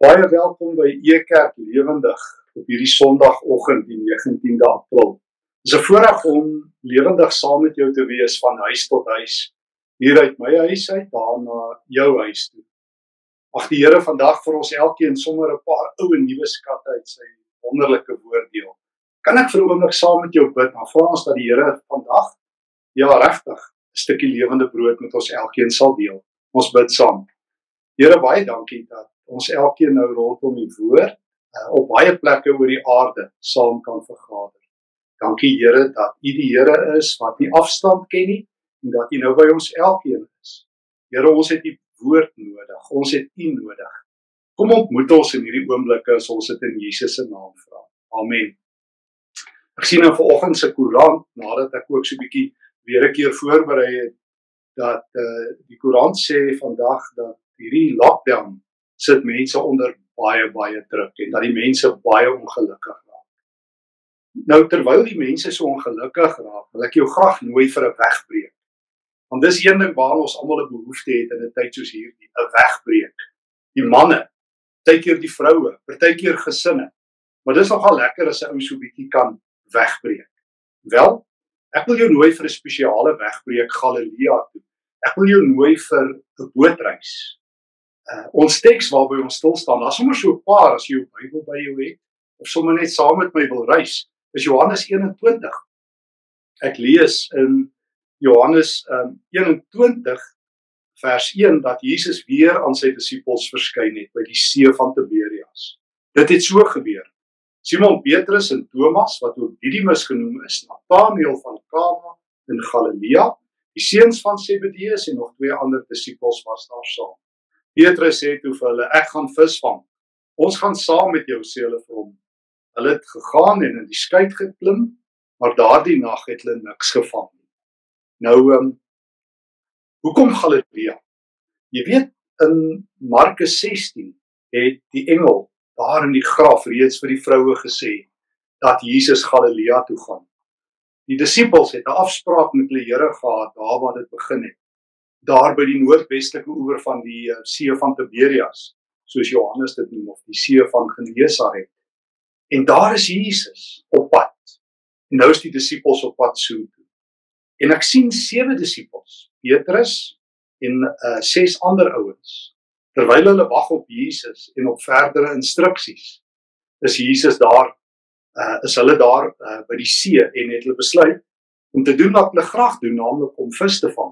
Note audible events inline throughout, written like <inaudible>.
Baie welkom by Ekerk Lewendig op hierdie Sondagoggend die 19de April. Dit is 'n voorreg om lewendig saam met jou te wees van huis tot huis, hier uit my huis uit daar na jou huis toe. Mag die Here vandag vir ons elkeen sommer 'n paar ou en nuwe skatte uit sy wonderlike woord deel. Kan ek vir 'n oomblik saam met jou bid? Dan vra ons dat die Here vandag ja regtig 'n stukkie lewende brood met ons elkeen sal deel. Ons bid saam. Here baie dankie dat ons elkeen nou rondom die woord uh, op baie plekke oor die aarde saam kan vergader. Dankie Here dat U die Here is wat nie afstand ken nie en dat U nou by ons elkeen is. Here, ons het U woord nodig. Ons het U nodig. Kom ontmoet ons in hierdie oomblikke as ons dit in Jesus se naam vra. Amen. Ek sien nou vanoggend se koerant nadat ek ook so 'n bietjie weer 'n keer voorberei het dat eh uh, die koerant sê vandag dat hierdie lockdown sit mense onder baie baie druk en dat die mense baie ongelukkig raak. Nou terwyl die mense so ongelukkig raak, wil ek jou graag nooi vir 'n wegbreek. Want dis een ding waar ons almal 'n behoefte het in 'n tyd soos hierdie, 'n wegbreek. Die manne, partykeer die vroue, partykeer gesinne. Maar dis nogal lekker as 'n ou so bietjie kan wegbreek. Wel, ek wil jou nooi vir 'n spesiale wegbreek Galilea toe. Ek wil jou nooi vir 'n bootreis uh, ons teks waarby ons stil staan, daar's sommer so 'n paar as jy jou Bybel by jou het of sommer net saam met my wil reis. Is Johannes 21. Ek lees in Johannes um, 21 vers 1 dat Jesus weer aan sy disippels verskyn het by die see van Tiberias. Dit het so gebeur. Simon Petrus en Thomas wat ook Didimus genoem is, Nathanael van Kana in Galilea, die seuns van Zebedeus en nog twee ander disippels was daar saam. Petrus sê toe vir hulle ek gaan visvang. Ons gaan saam met jou sê hulle vir hom. Hulle het gegaan en in die skei geklim, maar daardie nag het hulle niks gevang nie. Nou ehm um, hoekom Galilea? Jy weet in Markus 16 het die engel daar in die graf reeds vir die vroue gesê dat Jesus Galilea toe gaan. Die disippels het 'n afspraak met hulle Here gehad daar waar dit begin het daar by die noordwestelike oewer van die uh, see van Tiberias, soos Johannes dit noem of die see van Genesaret. En daar is Jesus op pad. En nou is die disippels op pad so toe. En ek sien sewe disippels, Petrus en uh ses ander ouens. Terwyl hulle wag op Jesus en op verdere instruksies, is Jesus daar uh is hulle daar uh, by die see en het hulle besluit om te doen wat hulle graag doen, naamlik om vis te vang.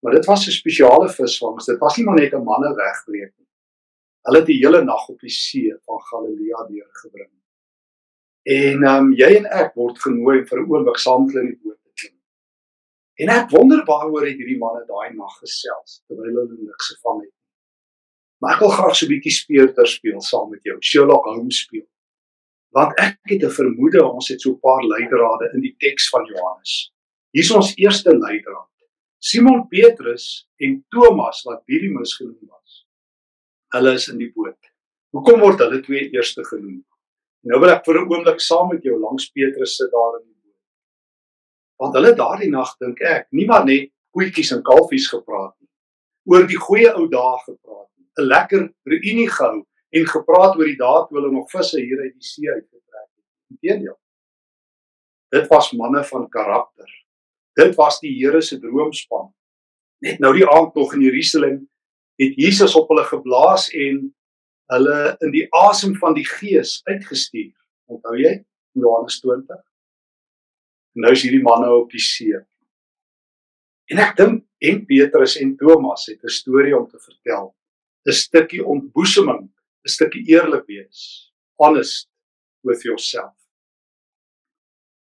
Maar dit was 'n spesiale visvangs. Dit was nie maar net 'n manne wegbreek nie. Hulle het die hele nag op die see van Galilea deurgebring. En ehm um, jy en ek word genooi vir 'n oomblik saam hulle in die boot te klim. En ek wonder waaroor het hierdie manne daai nag gesels terwyl hulle niks gevang het nie. Maar ek wil graag so 'n bietjie speurder speel saam met jou. Sherlock Holmes speel. Want ek het 'n vermoede ons het so 'n paar leidrade in die teks van Johannes. Hier is ons eerste leidraad. Simon Petrus en Thomas wat Didimus genoem was. Hulle is in die boot. Hoekom word hulle twee eerste genoem? Nou wil ek vir 'n oomblik saam met jou langs Petrus sit daar in die boot. Want hulle daardie nag dink ek, nie maar net koetjies en kalfies gepraat nie. Oor die goeie ou dae gepraat nie. 'n Lekker reunie gehou en gepraat oor die dae toe hulle nog visse hier uit die see uitgetrek het. Inteendeel. Dit was manne van karakter Dit was die Here se droomspan. Net nou die aand nog in Jerusalem het Jesus op hulle geblaas en hulle in die asem van die Gees uitgestuur. Onthou jy Johannes 20? Nou is hierdie manne op die see. En ek dink en Petrus en Thomas het 'n storie om te vertel. 'n Stukkie ontboeseming, 'n stukkie eerlik wees. Honest with yourself.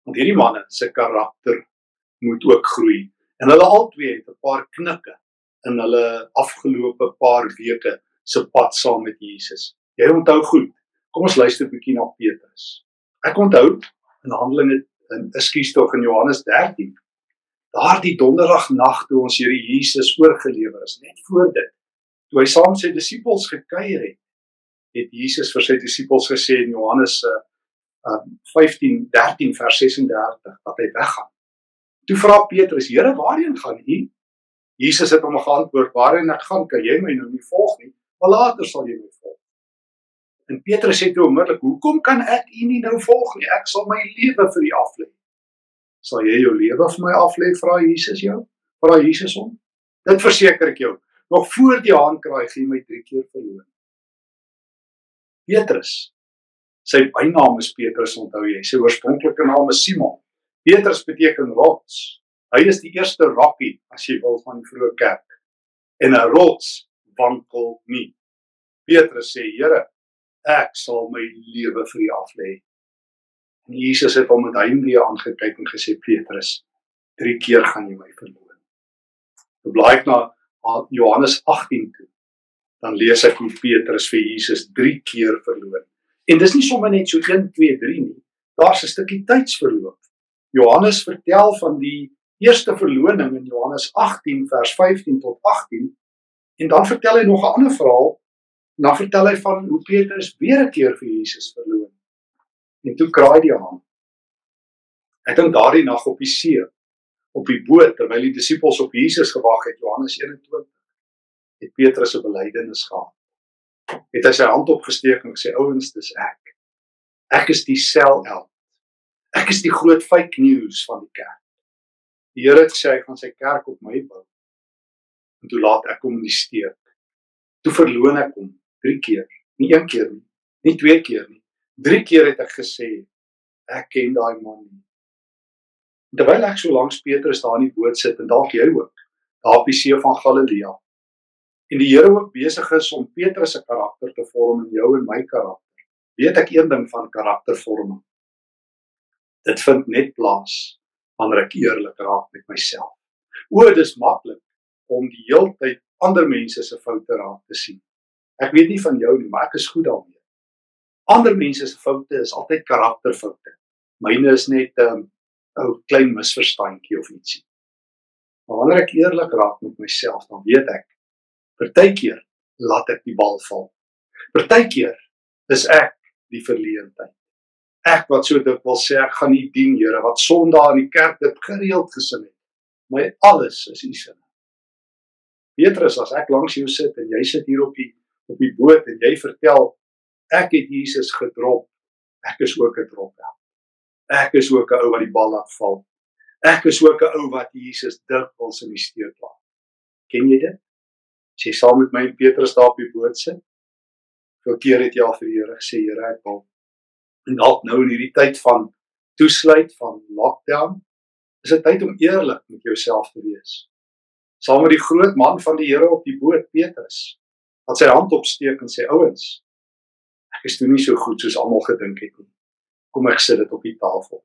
Want hierdie manne se karakter moet ook groei. En hulle albei het 'n paar knikke in hulle afgelope paar weke se pad saam met Jesus. Jy onthou goed. Kom ons luister 'n bietjie na Petrus. Ek onthou in Handelinge in Ekskuus tog in Johannes 13. Daardie donderdag nag toe ons Here Jesus oorgelewer is, net voor dit, toe hy saam sy disippels gekuier het, het Jesus vir sy disippels gesê in Johannes uh, uh 15 13 vers 36 dat hy weggaan. Toe vra Petrus: "Here, waarheen gaan U?" Jesus het hom geantwoord: "Waarheen ek gaan, kan jy my nou nie volg nie, maar later sal jy my volg." En Petrus sê toe onmiddellik: "Hoekom kan ek U nie nou volg nie? Ek sal my lewe vir U aflê." "Sal jy jou lewe vir my aflê?" vra Jesus jou. Vra Jesus hom. Dit verseker ek jou, nog voor die haan kraai gee my 3 keer verloon. Petrus. Sy bynaam is Petrus, onthou jy? Sy oorspronklike naam is Simon. Petrus beteken rots. Hy is die eerste rokkie as jy wil van die vroeë kerk. En 'n rots wankel nie. Petrus sê: "Here, ek sal my lewe vir U aflê." En Jesus het hom met heimwee aangekyk en gesê: "Petrus, 3 keer gaan jy my verloon." Dan blaai ek na Johannes 18 toe. Dan lees ek hoe Petrus vir Jesus 3 keer verloon. En dis nie sommer net so 1 2 3 nie. Daar's 'n stukkie tydsverloop. Johannes vertel van die eerste verloning in Johannes 18 vers 15 tot 18 en dan vertel hy nog 'n ander verhaal dan vertel hy van hoe Petrus weer 'n keer vir Jesus verloon. En toe kraai die haan. Ek dink daardie nag op die see, op die boot terwyl die disippels op Jesus gewag het, Johannes 21, het Petrus 'n belydenis gehad. Het hy sy hand opgesteek en gesê: "Ouens, dis ek. Ek is die selel. Ek is die groot fake news van die kerk. Die Here het sê hy gaan sy kerk op my bou. En toe laat ek hom in die steek. Toe verloon ek hom 3 keer, nie een keer nie, nie twee keer nie. 3 keer het ek gesê ek ken daai man nie. Terwyl ek so langs Petrus daar in die boot sit en dalk jy ook, daar op die see van Galilea. En die Here ook besig is om Petrus se karakter te vorm in jou en my karakter. Weet ek een ding van karaktervorming. Dit vind net plaas wanneer ek eerlik raak met myself. O, dis maklik om die heeltyd ander mense se foute raak te sien. Ek weet nie van jou nie, maar ek is goed daarmee. Ander mense se foute is altyd karakterfoute. Myne is net 'n um, ou klein misverstandjie of ietsie. Maar wanneer ek eerlik raak met myself, dan weet ek partykeer laat ek die bal val. Partykeer is ek die verleentheid. Ek wat so dikwels sê ek gaan nie dien Here wat Sondag in die kerk dit gereeld gesing het. My alles is U se. Petrus, as ek langs jou sit en jy sit hier op die op die boot en jy vertel ek het Jesus gedrop. Ek is ook 'n dropper. Ek is ook 'n ou wat die bal laat val. Ek is ook 'n ou wat Jesus dikwels in die steek laat. Ken jy dit? As jy saam met my en Petrus daar op die boot sit, hoeveel keer het jy al vir die Here gesê, Here, ek wil en dalk nou in hierdie tyd van toesluit van lockdown, is dit tyd om eerlik met jouself te wees. Saam met die groot man van die Here op die boot, Petrus, wat sy hand opsteek en sê ouens ek is toe nie so goed soos almal gedink het nie. Kom ek sit dit op die tafel.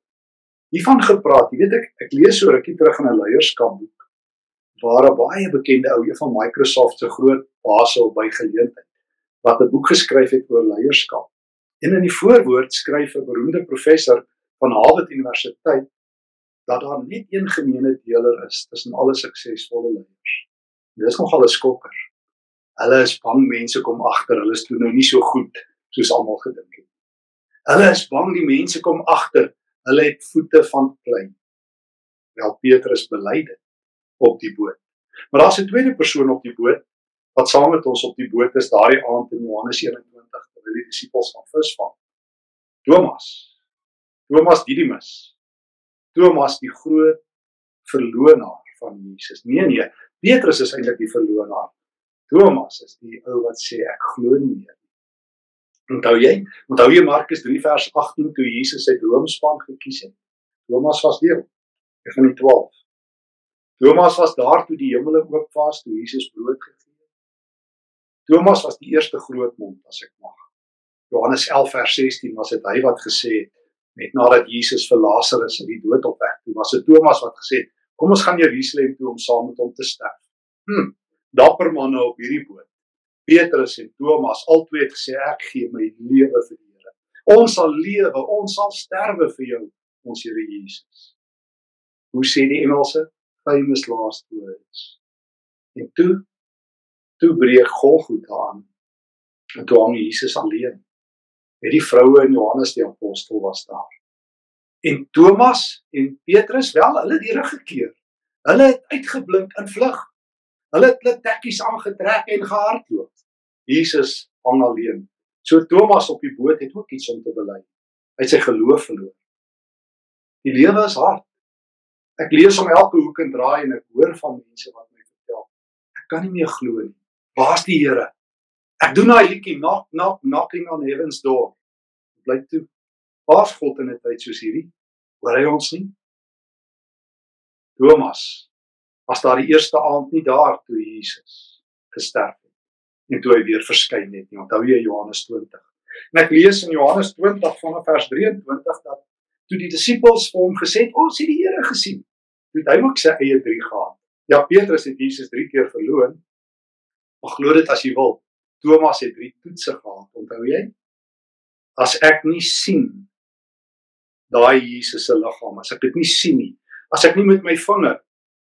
Hiervan gepraat jy weet ek ek lees so rukkie terug in 'n leierskap boek waar 'n baie bekende ou een van Microsoft se groot baas op by geleentheid wat 'n boek geskryf het oor leierskap en in die voorwoord skryf 'n beroemde professor van Harvard Universiteit dat daar net een gemeene deler is tussen alle suksesvolle leiers dis nogal 'n skokker Hulle is bang mense kom agter, hulle is toe nou nie so goed soos almal gedink het. Hulle is bang die mense kom agter, hulle het voete van klei. Wel Petrus bely dit op die boot. Maar daar's 'n tweede persoon op die boot wat saam met ons op die boot is daardie aand in Johannes 21 die disippels van vis vang. Thomas. Thomas Didimus. Thomas die groot verlonaar van Jesus. Nee nee, Petrus is eintlik die verlonaar. Thomas is die ou wat sê ek glo nie meer nie. Onthou jy? Onthou jy Markus 3 vers 18 toe Jesus sy droomspan gekies het? Thomas was deel van die 12. Thomas was daar toe die hemele oop was toe Jesus brood gegee het. Thomas was die eerste groot mond as ek mag. Johannes 11 vers 16 was dit hy wat gesê het net nadat Jesus vir Lazarus uit die dood opwek. Toe was dit Thomas wat gesê het kom ons gaan Jerusalem toe om saam met hom te sterf. Hm, dapper manne op hierdie boot. Petrus en Thomas albei het gesê ek gee my lewe vir die Here. Ons sal lewe, ons sal sterwe vir jou, ons Here Jesus. Hoe sê die Engelse? Famous last words. En toe toe breek Golgotha aan. En toe hang Jesus alleen. Met die vroue en Johannes die apostel was daar. En Thomas en Petrus wel, hulle het die rug gekeer. Hulle het uitgeblink in vlug. Hulle het hulle tekkies aangetrek en gehardloop. Jesus hang alleen. So Thomas op die boot het ook iets om te bely. Hy het sy geloof verloor. Die lewe is hard. Ek lees om elke hoek en draai en ek hoor van mense wat my vertel. Ek kan nie meer glo nie. Waar's die Here? Ek doen daai liedjie knock knock knocking on heaven's door. Bly toe. Waar's God in 'n tyd soos hierdie? Hoor hy ons nie? Thomas was daar die eerste aand nie daar toe Jesus gesterf het en toe hy weer verskyn het nie. Onthou jy Johannes 20? En ek lees in Johannes 20 vanaf vers 23 dat toe die disippels vir hom gesê het, "Ons het die Here gesien." Toe het hy ook sy eie drie gehad. Ja, Petrus het Jesus 3 keer verloon. Maar glo dit as jy wil. Thomas het drie toetse gehad, onthou jy? As ek nie sien daai Jesus se liggaam, as ek dit nie sien nie, as ek nie met my vinger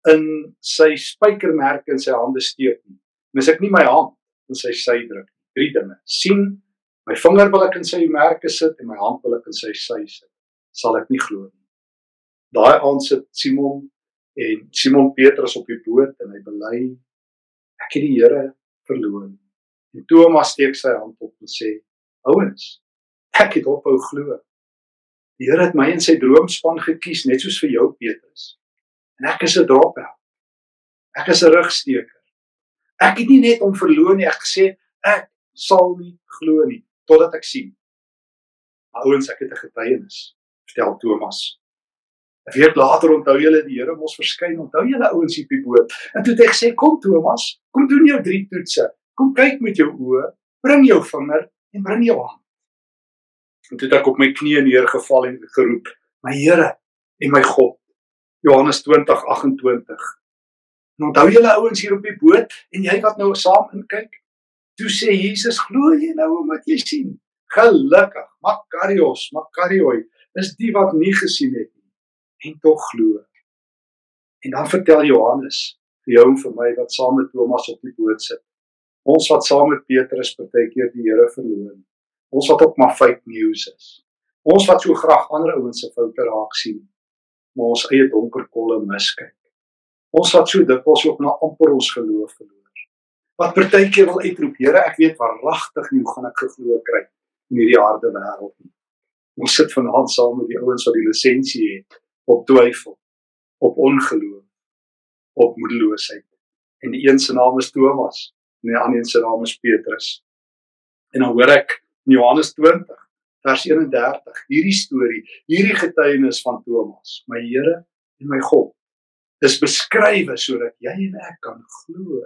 in sy spykermerke in sy hande steek nie. En as ek nie my hand in sy sy druk nie. Drie dinge. sien my vinger wil ek in sy merke sit en my hand wil ek in sy sy sit. Sal ek nie glo nie. Daai aand sit Simon en Simon Petrus op die boot en hy bely ek het die Here verloon. En Thomas steek sy hand op en sê: "Ouens, ek het ophou glo. Die Here het my in sy droomspan gekies net soos vir jou Petrus." En ek is 'n dropout. Ek is 'n rugsteker. Ek het nie net om verloon nie, ek gesê ek sal nie glo nie totdat ek sien. Maar ouens, ek het 'n getuienis, vertel Thomas. 'n Week later onthou julle die Here mos verskyn, onthou julle ouens hier op die boot. En toe het hy gesê, "Kom Thomas, kom doen jou drie toetse. Kom kyk met jou oë, bring jou vinger en bring jou hand." En toe het ek op my knieë neergeval en geroep, "My Here en my God, Johannes 20:28. En onthou julle ouens hier op die boot en jy wat nou saam inkyk, toe sê Jesus, glo jy nou omdat jy sien? Gelukkig, Makarios, Makarioi, is die wat nie gesien het nie en tog glo. En dan vertel Johannes vir jou en vir my wat saam met Thomas op die boot sit. Ons wat saam met Petrus partykeer die Here verloon. Ons wat ook maar fake news is. Ons wat so graag ander ouens se foute raak sien maar ons eie donker kolle miskyk. Ons wat so dikwels ook na amper ons geloof verloor. Wat partykeer wil uitroep, Here, ek weet waaragtig nie hoe gaan ek geglo kry in hierdie harde wêreld nie. Ons sit vanaand saam met die ouens wat die lisensie het op twyfel, op ongeloof, op moedeloosheid. En die een se naam is Thomas en die ander se naam is Petrus. En dan hoor ek in Johannes 20 vers 31 hierdie storie hierdie getuienis van Thomas my Here en my God is beskrywe sodat jy en ek kan glo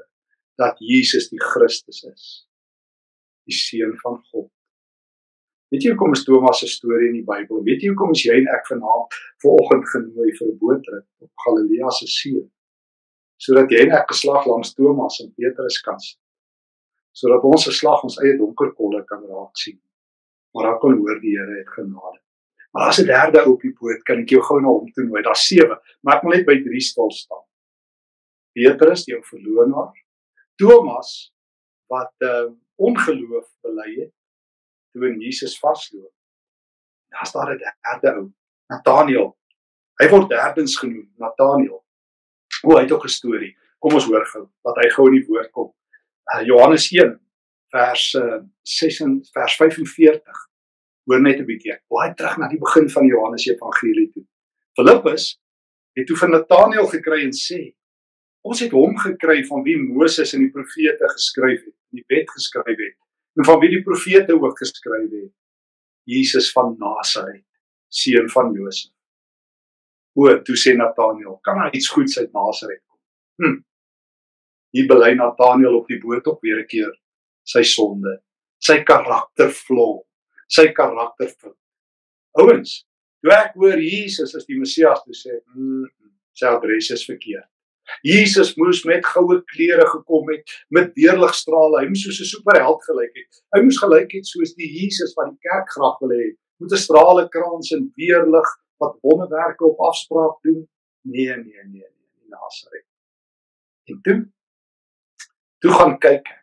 dat Jesus die Christus is die seun van God. Weet jy hoekom is Thomas se storie in die Bybel? Weet jy hoekom is jy en ek vanaand vanoggend genooi vir 'n bootrit op Galilea se see? Sodat jy en ek geslag langs Thomas en Petrus kan sit sodat ons geslag ons eie donker kolle kan raak sien maar dan kon hoor die Here het genade. Maar as 'n derde ou op die boot kan ek jou gou na hom toe nooi. Daar's sewe, maar ek wil net by drie stil staan. Petrus, die ou verloornaar, Thomas wat uh ongeloof bely het toe in Jesus vasloop. Daar's daar 'n derde ou, Nathaniel. Hy word derdens genoem, Nathaniel. O, hy het ook 'n storie. Kom ons hoor gou dat hy gou in die woord kom. Uh, Johannes 1 vers uh, 6 en vers 45. Hoor net 'n bietjie. Baie terug na die begin van Johannes Evangelie toe. Filippus het toe van Nathanael gekry en sê: "Ons het hom gekry van wie Moses en die profete geskryf het, die wet geskryf het, en van wie die profete ook geskryf het, Jesus van Nasaret, seun van Josef." O, toe sê Nathanael: "Kan daar iets goeds uit Nasaret kom?" Hm. Hier bely Nathanael op die boot op weer 'n keer sy sonde, sy karaktervlou, sy karakterfout. Ouens, toe ek hoor Jesus is die Messias, toe sê ek, mm, sy adres is verkeerd. Jesus moes met goue klere gekom het, met deurligstrale. Hy moes soos 'n superheld gelyk het. Hy moes gelyk het soos die Jesus wat die kerk graag wil hê, met 'n strale krans en deurlig wat wonderwerke op afspraak doen. Nee, nee, nee, nee, in Nasaret. En toe toe gaan kyk ek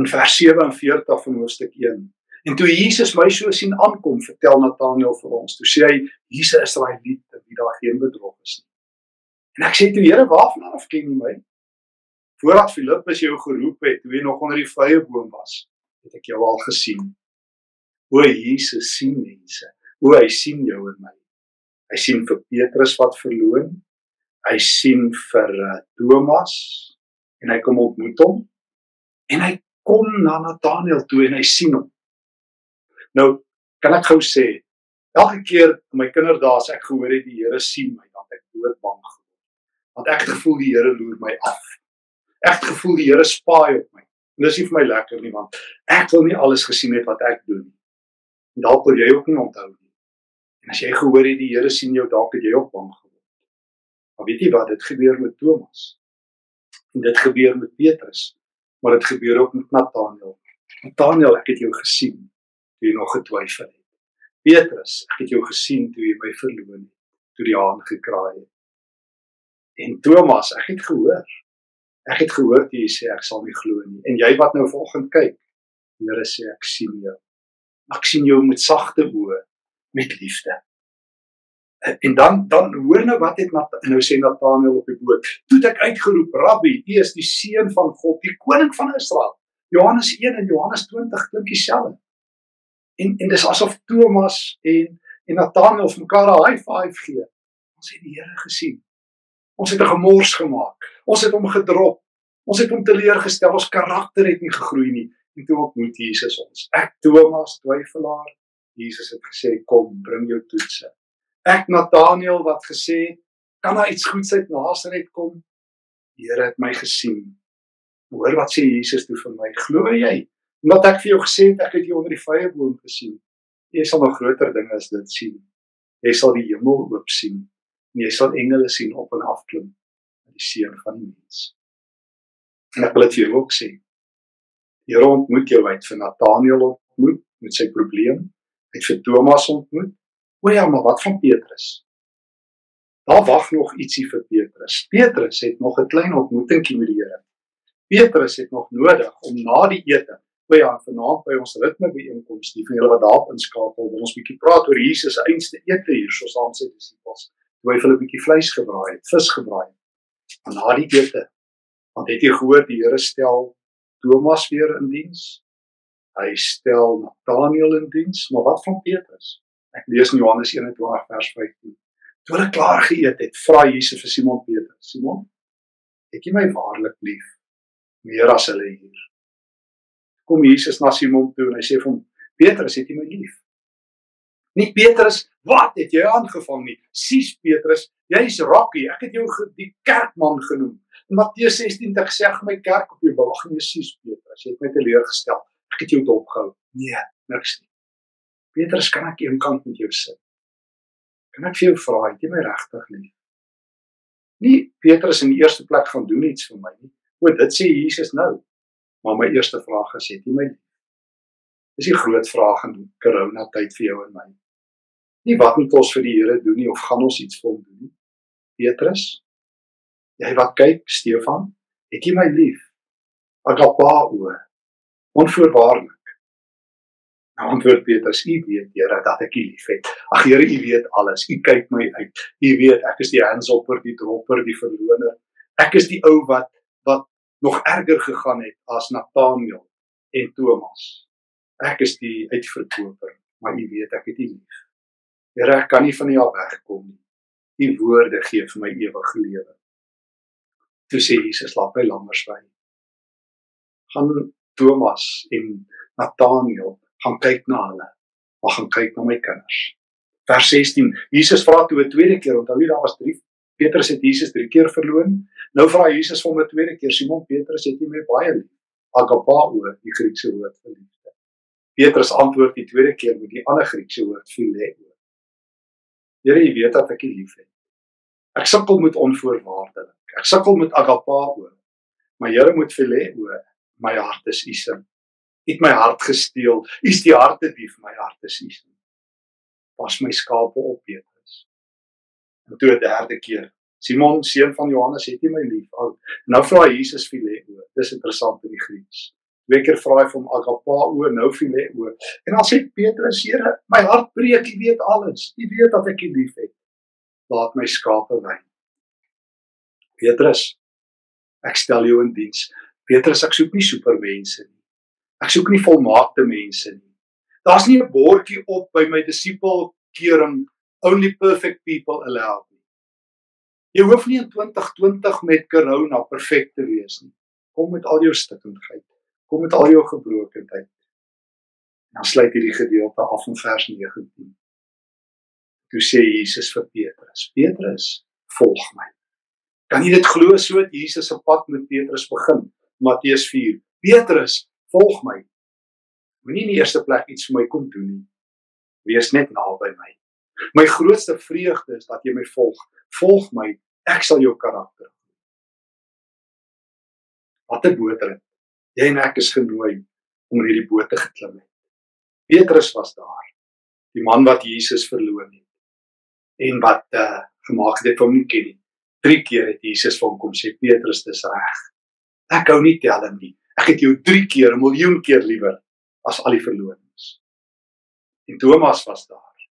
in vers 47 van hoofstuk 1. En toe Jesus my so sien aankom, vertel Nathanael vir ons, toe sê hy, "Hier's 'n Israeliet wie daar geen bedrog is nie." En ek sê toe, "Here, waarvan af ken jy my?" Voordat Filippus jou geroep het, toe jy nog onder die vrye boom was, het ek jou al gesien. Hoe Jesus sien mense, hoe hy sien jou en my. Hy sien vir Petrus wat verloon. Hy sien vir uh, Thomas en hy kom ontmoet hom. En hy kom na Nathanael toe en hy sien hom. Nou, kan ek gou sê, elke keer in my kinderdae as ek gehoor het die Here sien my, dan ek dood bang geword. Want ek het gevoel die Here loer my af. Ek het gevoel die Here spaai op my. En dis nie vir my lekker nie want ek wil nie alles gesien het wat ek doen nie. En dalk wil jy ook nie onthou nie. En as jy gehoor het die Here sien jou dalk het jy ook bang geword. Maar weet jy wat dit gebeur met Thomas? En dit gebeur met Petrus, maar dit gebeur ook met Nathanael. Nathanael, ek het jou gesien toe jy nog getwyfel het. Petrus, ek het jou gesien toe jy my verloon het, toe die haan gekraai het. En Thomas, ek het gehoor Ek het gehoor jy sê ek sal nie glo nie. En jy wat nou vanoggend kyk, Here sê ek sien jou. Ek sien jou met sagte oë, met liefde. En dan dan hoor nou wat het nou sê Nathanael op die boot. Toe ek uitgeroep, Rabbi, U is die seun van God, die koning van Israel. Johannes 1 en Johannes 20 klink dieselfde. En en dis asof Thomas en en Nathanael vir mekaar 'n high five gee. Ons het die Here gesien. Ons het 'n gemors gemaak. Ons het hom gedrop. Ons het hom teleurgestel. Ons karakter het nie gegroei nie. En toe ontmoet Jesus ons. Ek Thomas, twyfelaar, Jesus het gesê, "Kom, bring jou toetse." Ek Nathanael wat gesê het, "Kan daar iets goeds uit Nasaret kom?" Die Here het my gesien. Hoor wat sê Jesus toe vir my? Glo jy? Omdat ek vir jou gesê het ek het jou onder die vrye boom gesien. Jy sal nog groter dinge as dit sien. Jy sal die hemel oop sien en jy sal engele sien op en af klim met die seun van die mens. En ek wil dit vir jou ook sê. Die Here ontmoet jou uit vir Nathanael ontmoet met sy probleem, uit vir Thomas ontmoet. O ja, maar wat van Petrus? Daar wag nog ietsie vir Petrus. Petrus het nog 'n klein ontmoetingkie met die Here. Petrus het nog nodig om na die ete by aan vanaand by ons ritme byeenkoms, die van julle wat daar inskakel, wil ons bietjie praat oor Jesus se einste ete hier, soos aan sy disippels toe hy vir 'n bietjie vleis gebraai het, vis gebraai het. En na die ete, want het jy gehoor die Here stel Thomas weer in diens? Hy stel Nathanael in diens, maar wat van Petrus? Ek lees in Johannes 21 vers 15. Toe hulle klaar geëet het, vra Jesus vir Simon Petrus: "Simon, het jy my waarlik lief meer as hulle hier?" Kom Jesus na Simon toe en hy sê vir hom: "Petrus, het jy my lief?" Nie Petrus, wat het jy aangevang nie? Sis Petrus, jy's Rocky. Ek het jou die kerkman genoem. In Matteus 16 het ek gesê my kerk op jou bou. Ag nee, Sis Petrus, jy het my teleurgestel. Ek het jou dopgehou. Nee, niks nie. Petrus, kan ek eenkant met jou sit? Kan ek vir jou vra, het jy my regtig lief? Nie Petrus in die eerste plek gaan doen iets vir my nie. O, dit sê Jesus nou. Maar my eerste vraag is, het jy my lief? Dis die groot vraag in corona tyd vir jou en my nie wat moet ons vir die Here doen nie of gaan ons iets vir hom doen nie. Petrus, jy wat kyk, Stefan, het jy my lief? Agapao. Onvoorwaardelik. Nou antwoord Petrus, u weet Here dat ek u liefhet. Ag Here, u weet alles. U kyk my uit. U weet ek is die handselper, die dropper, die verloner. Ek is die ou wat wat nog erger gegaan het as Nathanael en Thomas. Ek is die uitverkoper, maar u weet ek het u lief. Here, ek kan nie van U af wegkom nie. U woorde gee vir my ewige lewe. Toe sê Jesus, laat my langer swy. Gaan Thomas en Nathanael gaan kyk na hulle. Mag gaan kyk na my kinders. Vers 16. Jesus vra toe 'n tweede keer, onthou jy daar was 3 Petrus het Jesus 3 keer verloon. Nou vra Jesus vir hom 'n tweede keer, Simon Petrus, het jy my baie lief? Agapao, die Griekse woord vir liefde. Petrus antwoord die tweede keer met die ander Griekse woord phileo. Here, U weet dat ek U liefhet. Ek sukkel met onvoorwaardelik. Ek sukkel met agapao. Maar Here moet phileo, my hart is U se. Het my hart gesteel. U is die harte dief, my hart is U. Pas my skape op, Petrus. En toe 'n derde keer. Simon, seun van Johannes, het U my lief? Nou vra Jesus phileo. Dis interessant in die Grieks. Twee keer vra hy vir hom agapao nou phileo. En dan sê Petrus: "Here, my hart breek, U weet alles. U weet dat ek U liefhet. Laat my skape wy." Petrus: "Ek stel jou in diens." Petrus: "Ek soek nie supermense nie. Ek soek nie volmaakte mense nie. Daar's nie 'n bordjie op by my disipel kering only perfect people allowed nie. Jy hoef nie in 2020 met corona perfek te wees nie. Kom met al jou stikkindheid. Kom met al jou gebrokenheid. Dan sluit hierdie gedeelte af in vers 19. Toe sê Jesus vir Petrus: "Petrus, volg my." Kan jy dit glo so dat Jesus se pad met Petrus begin? Matteus 4. Petrus, volg my. Moenie in die eerste plek iets vir my kom doen nie. Wees net naby my. My grootste vreugde is dat jy my volg. Volg my, ek sal jou karakter. Wat 'n bootrit. Jy en ek is genooi om in hierdie boot te geklim het. Petrus was daar. Die man wat Jesus verloon het. En wat uh gemaak het hom nie ken nie. Drie keer het Jesus vir hom kom sê Petrus dis reg. Ek hou nie telling nie. Ek het jou 3 keer, 'n miljoen keer liewer as al die verloonings. En Thomas was daar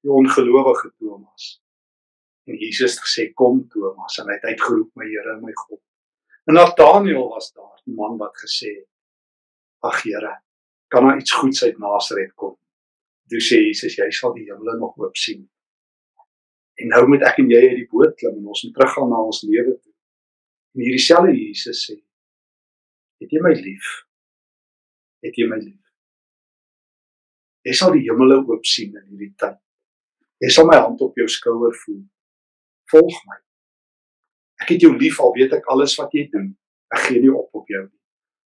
die ongelowige Thomas. En Jesus het gesê kom Thomas en hy het uitgeroep my Here en my God. En Nathanael was daar, die man wat gesê het: Ag Here, kan daar iets goeds uit Nasaret kom? Toe sê Jesus jy sal die hemele nog oop sien. En nou moet ek en jy uit die boot klim en ons moet teruggaan na ons lewe toe. En hierdie selfde Jesus sê: Het jy my lief? Het jy my lief? Jy sal die hemele oop sien in hierdie tyd. Jy sal my hand op jou skouer voel. Volg my. Ek het jou lief al weet ek alles wat jy doen. Ek gee nie op op jou nie.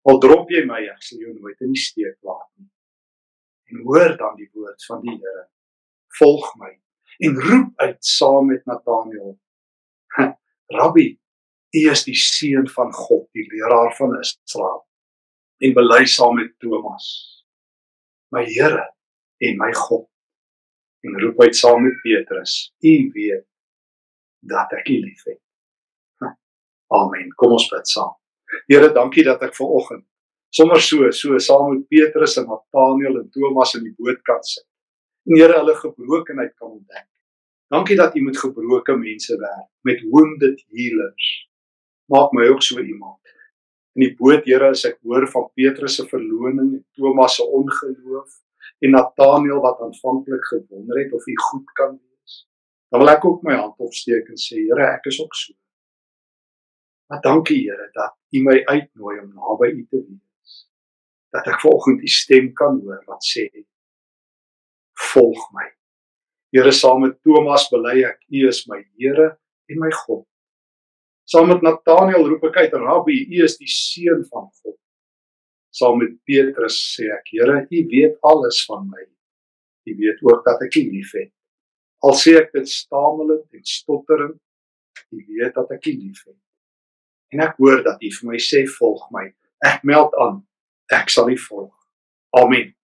Al drop jy my, ek sal jou nooit in die steek laat nie. En hoor dan die woord van die Here. Volg my en roep uit saam met Nathanael. <laughs> Rabbi, U is die seun van God, die leraar van Israel. En bely saam met Thomas. My Here en my God en roep uit saam met Petrus: U weet dat ek U liefhet. Amen. Kom ons bid saam. Here, dankie dat ek ver oggend sommer so so saam met Petrus en Nathanael en Thomas in die boot kan sit. En Here, hulle gebrokenheid kan ontdek. Dankie dat U met gebroke mense werk, met wounded healers. Maak my ook so iemand. In die boot, Here, as ek hoor van Petrus se verloning en Thomas se ongeloof, en Nathanael wat aanvanklik gewonder het of hy goed kan wees. Dan wil ek ook my hand opsteek en sê Here, ek is ook so. Maar dankie Here dat U my uitnooi om naby U te wees. Dat ek vanoggend U stem kan hoor wat sê volg my. Here saam met Thomas bely ek U is my Here en my God. Saam met Nathanael roep ek uit Rabbi, U is die seun van God saam met Petrus sê ek, Here, U weet alles van my. U weet ook dat ek U liefhet. Al sê ek dit stamelend en stotterend, U weet dat ek U liefhet. En ek hoor dat U vir my sê volg my. Ek meld aan. Ek sal U volg. Amen.